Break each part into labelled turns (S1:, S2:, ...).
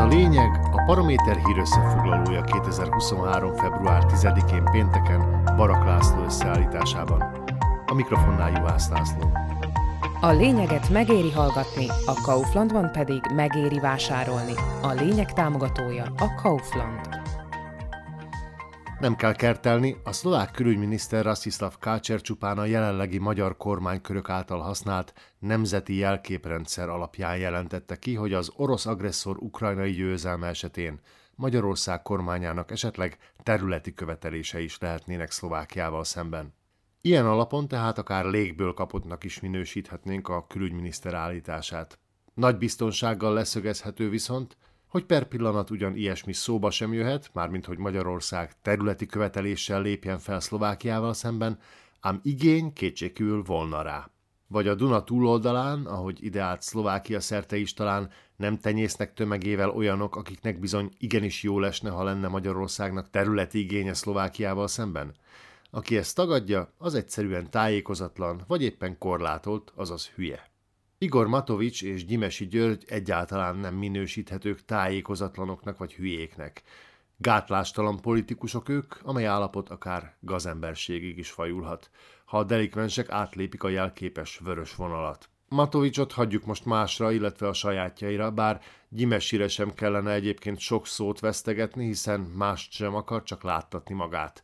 S1: a lényeg, a Paraméter hír összefoglalója 2023. február 10-én pénteken Barak László összeállításában. A mikrofonnál Juhász László.
S2: A lényeget megéri hallgatni, a Kauflandban pedig megéri vásárolni. A lényeg támogatója a Kaufland.
S1: Nem kell kertelni, a szlovák külügyminiszter Rastislav Kácser csupán a jelenlegi magyar kormánykörök által használt nemzeti jelképrendszer alapján jelentette ki, hogy az orosz agresszor ukrajnai győzelme esetén Magyarország kormányának esetleg területi követelése is lehetnének Szlovákiával szemben. Ilyen alapon tehát akár légből kapottnak is minősíthetnénk a külügyminiszter állítását. Nagy biztonsággal leszögezhető viszont, hogy per pillanat ugyan ilyesmi szóba sem jöhet, mármint hogy Magyarország területi követeléssel lépjen fel Szlovákiával szemben, ám igény kétségkívül volna rá. Vagy a Duna túloldalán, ahogy ideált Szlovákia szerte is talán nem tenyésznek tömegével olyanok, akiknek bizony igenis jó lesne, ha lenne Magyarországnak területi igénye Szlovákiával szemben? Aki ezt tagadja, az egyszerűen tájékozatlan, vagy éppen korlátolt, azaz hülye. Igor Matovics és Gyimesi György egyáltalán nem minősíthetők tájékozatlanoknak vagy hülyéknek. Gátlástalan politikusok ők, amely állapot akár gazemberségig is fajulhat, ha a delikvensek átlépik a jelképes vörös vonalat. Matovicsot hagyjuk most másra, illetve a sajátjaira, bár Gyimesire sem kellene egyébként sok szót vesztegetni, hiszen mást sem akar, csak láttatni magát.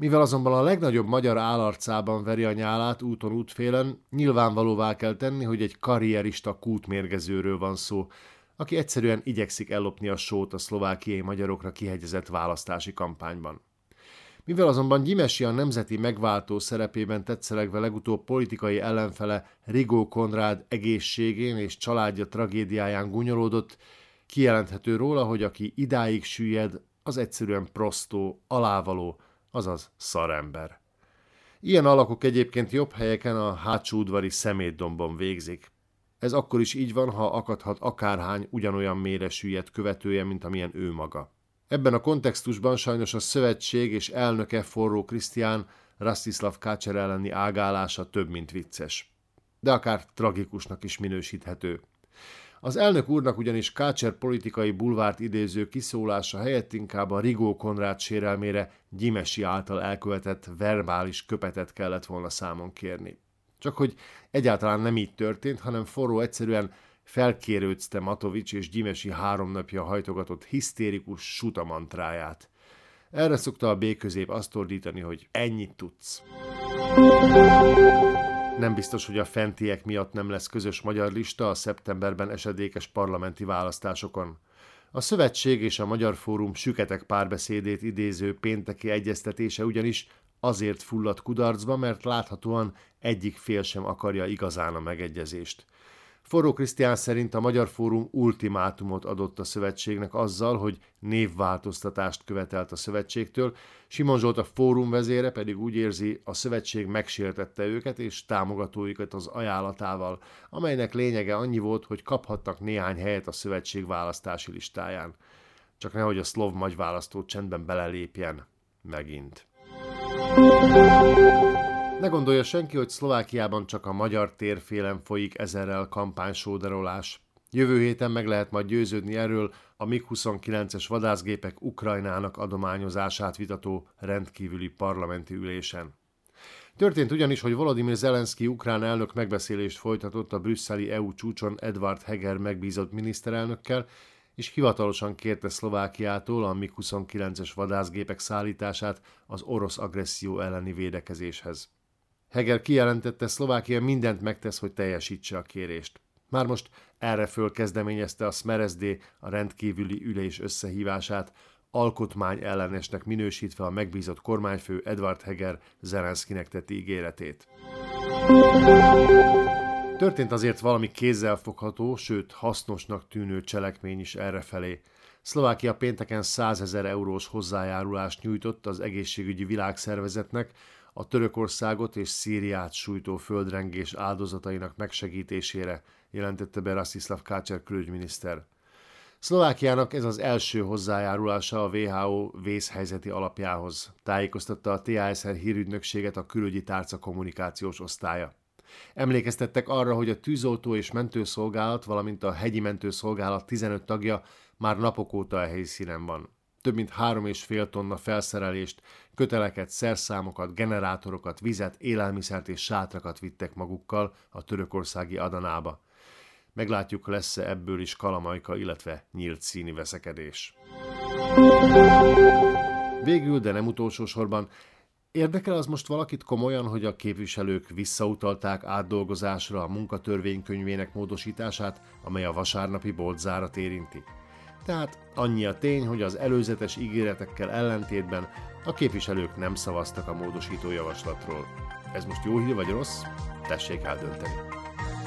S1: Mivel azonban a legnagyobb magyar állarcában veri a nyálát úton útfélen, nyilvánvalóvá kell tenni, hogy egy karrierista kútmérgezőről van szó, aki egyszerűen igyekszik ellopni a sót a szlovákiai magyarokra kihegyezett választási kampányban. Mivel azonban Gyimesi a nemzeti megváltó szerepében tetszelegve legutóbb politikai ellenfele Rigó Konrád egészségén és családja tragédiáján gunyolódott, kijelenthető róla, hogy aki idáig süllyed, az egyszerűen prostó, alávaló, azaz szarember. Ilyen alakok egyébként jobb helyeken a hátsó udvari szemétdombon végzik. Ez akkor is így van, ha akadhat akárhány ugyanolyan mélyre süllyedt követője, mint amilyen ő maga. Ebben a kontextusban sajnos a szövetség és elnöke forró Krisztián Rastislav Kácser elleni ágálása több, mint vicces. De akár tragikusnak is minősíthető. Az elnök úrnak ugyanis Kácser politikai bulvárt idéző kiszólása helyett inkább a Rigó Konrád sérelmére Gyimesi által elkövetett verbális köpetet kellett volna számon kérni. Csak hogy egyáltalán nem így történt, hanem forró egyszerűen felkérődzte Matovics és Gyimesi három napja hajtogatott hisztérikus sutamantráját. Erre szokta a B azt ordítani, hogy ennyit tudsz. Nem biztos, hogy a fentiek miatt nem lesz közös magyar lista a szeptemberben esedékes parlamenti választásokon. A Szövetség és a Magyar Fórum süketek párbeszédét idéző pénteki egyeztetése ugyanis azért fulladt kudarcba, mert láthatóan egyik fél sem akarja igazán a megegyezést. Forró Krisztián szerint a Magyar Fórum ultimátumot adott a szövetségnek azzal, hogy névváltoztatást követelt a szövetségtől, Simon Zsolt a fórum vezére pedig úgy érzi, a szövetség megsértette őket és támogatóikat az ajánlatával, amelynek lényege annyi volt, hogy kaphattak néhány helyet a szövetség választási listáján. Csak nehogy a szlov magy választó csendben belelépjen. Megint. Ne gondolja senki, hogy Szlovákiában csak a magyar térfélen folyik ezerrel kampánysóderolás. Jövő héten meg lehet majd győződni erről a MiG-29-es vadászgépek Ukrajnának adományozását vitató rendkívüli parlamenti ülésen. Történt ugyanis, hogy Volodymyr Zelenszky ukrán elnök megbeszélést folytatott a brüsszeli EU csúcson Edward Heger megbízott miniszterelnökkel, és hivatalosan kérte Szlovákiától a MiG-29-es vadászgépek szállítását az orosz agresszió elleni védekezéshez. Heger kijelentette, Szlovákia mindent megtesz, hogy teljesítse a kérést. Már most erre fölkezdeményezte a Smeresd a rendkívüli ülés összehívását, alkotmány ellenesnek minősítve a megbízott kormányfő Edward Heger Zelenszkinek tett ígéretét. Történt azért valami kézzelfogható, sőt hasznosnak tűnő cselekmény is errefelé. Szlovákia pénteken 100 ezer eurós hozzájárulást nyújtott az egészségügyi világszervezetnek, a Törökországot és Szíriát sújtó földrengés áldozatainak megsegítésére, jelentette be Rastislav Kácser külügyminiszter. Szlovákiának ez az első hozzájárulása a WHO vészhelyzeti alapjához, tájékoztatta a TASR hírügynökséget a külügyi tárca kommunikációs osztálya. Emlékeztettek arra, hogy a tűzoltó és mentőszolgálat, valamint a hegyi mentőszolgálat 15 tagja már napok óta a helyszínen van. Több mint három és fél tonna felszerelést, köteleket, szerszámokat, generátorokat, vizet, élelmiszert és sátrakat vittek magukkal a törökországi Adanába. Meglátjuk, lesz-e ebből is kalamajka, illetve nyílt színi veszekedés. Végül, de nem utolsó sorban, Érdekel az most valakit komolyan, hogy a képviselők visszautalták átdolgozásra a munkatörvénykönyvének módosítását, amely a vasárnapi boltzárat érinti? Tehát annyi a tény, hogy az előzetes ígéretekkel ellentétben a képviselők nem szavaztak a módosító javaslatról. Ez most jó hír vagy rossz? Tessék eldönteni.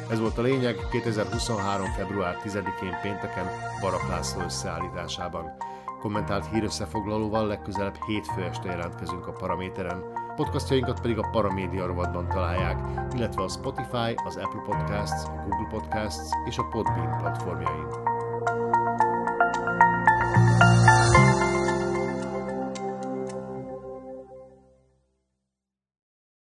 S1: Ez volt a lényeg 2023. február 10-én pénteken Barak László összeállításában. Kommentált hírösszefoglalóval legközelebb hétfő este jelentkezünk a Paraméteren. Podcastjainkat pedig a Paramédia rovatban találják, illetve a Spotify, az Apple Podcasts, a Google Podcasts és a Podbean platformjain.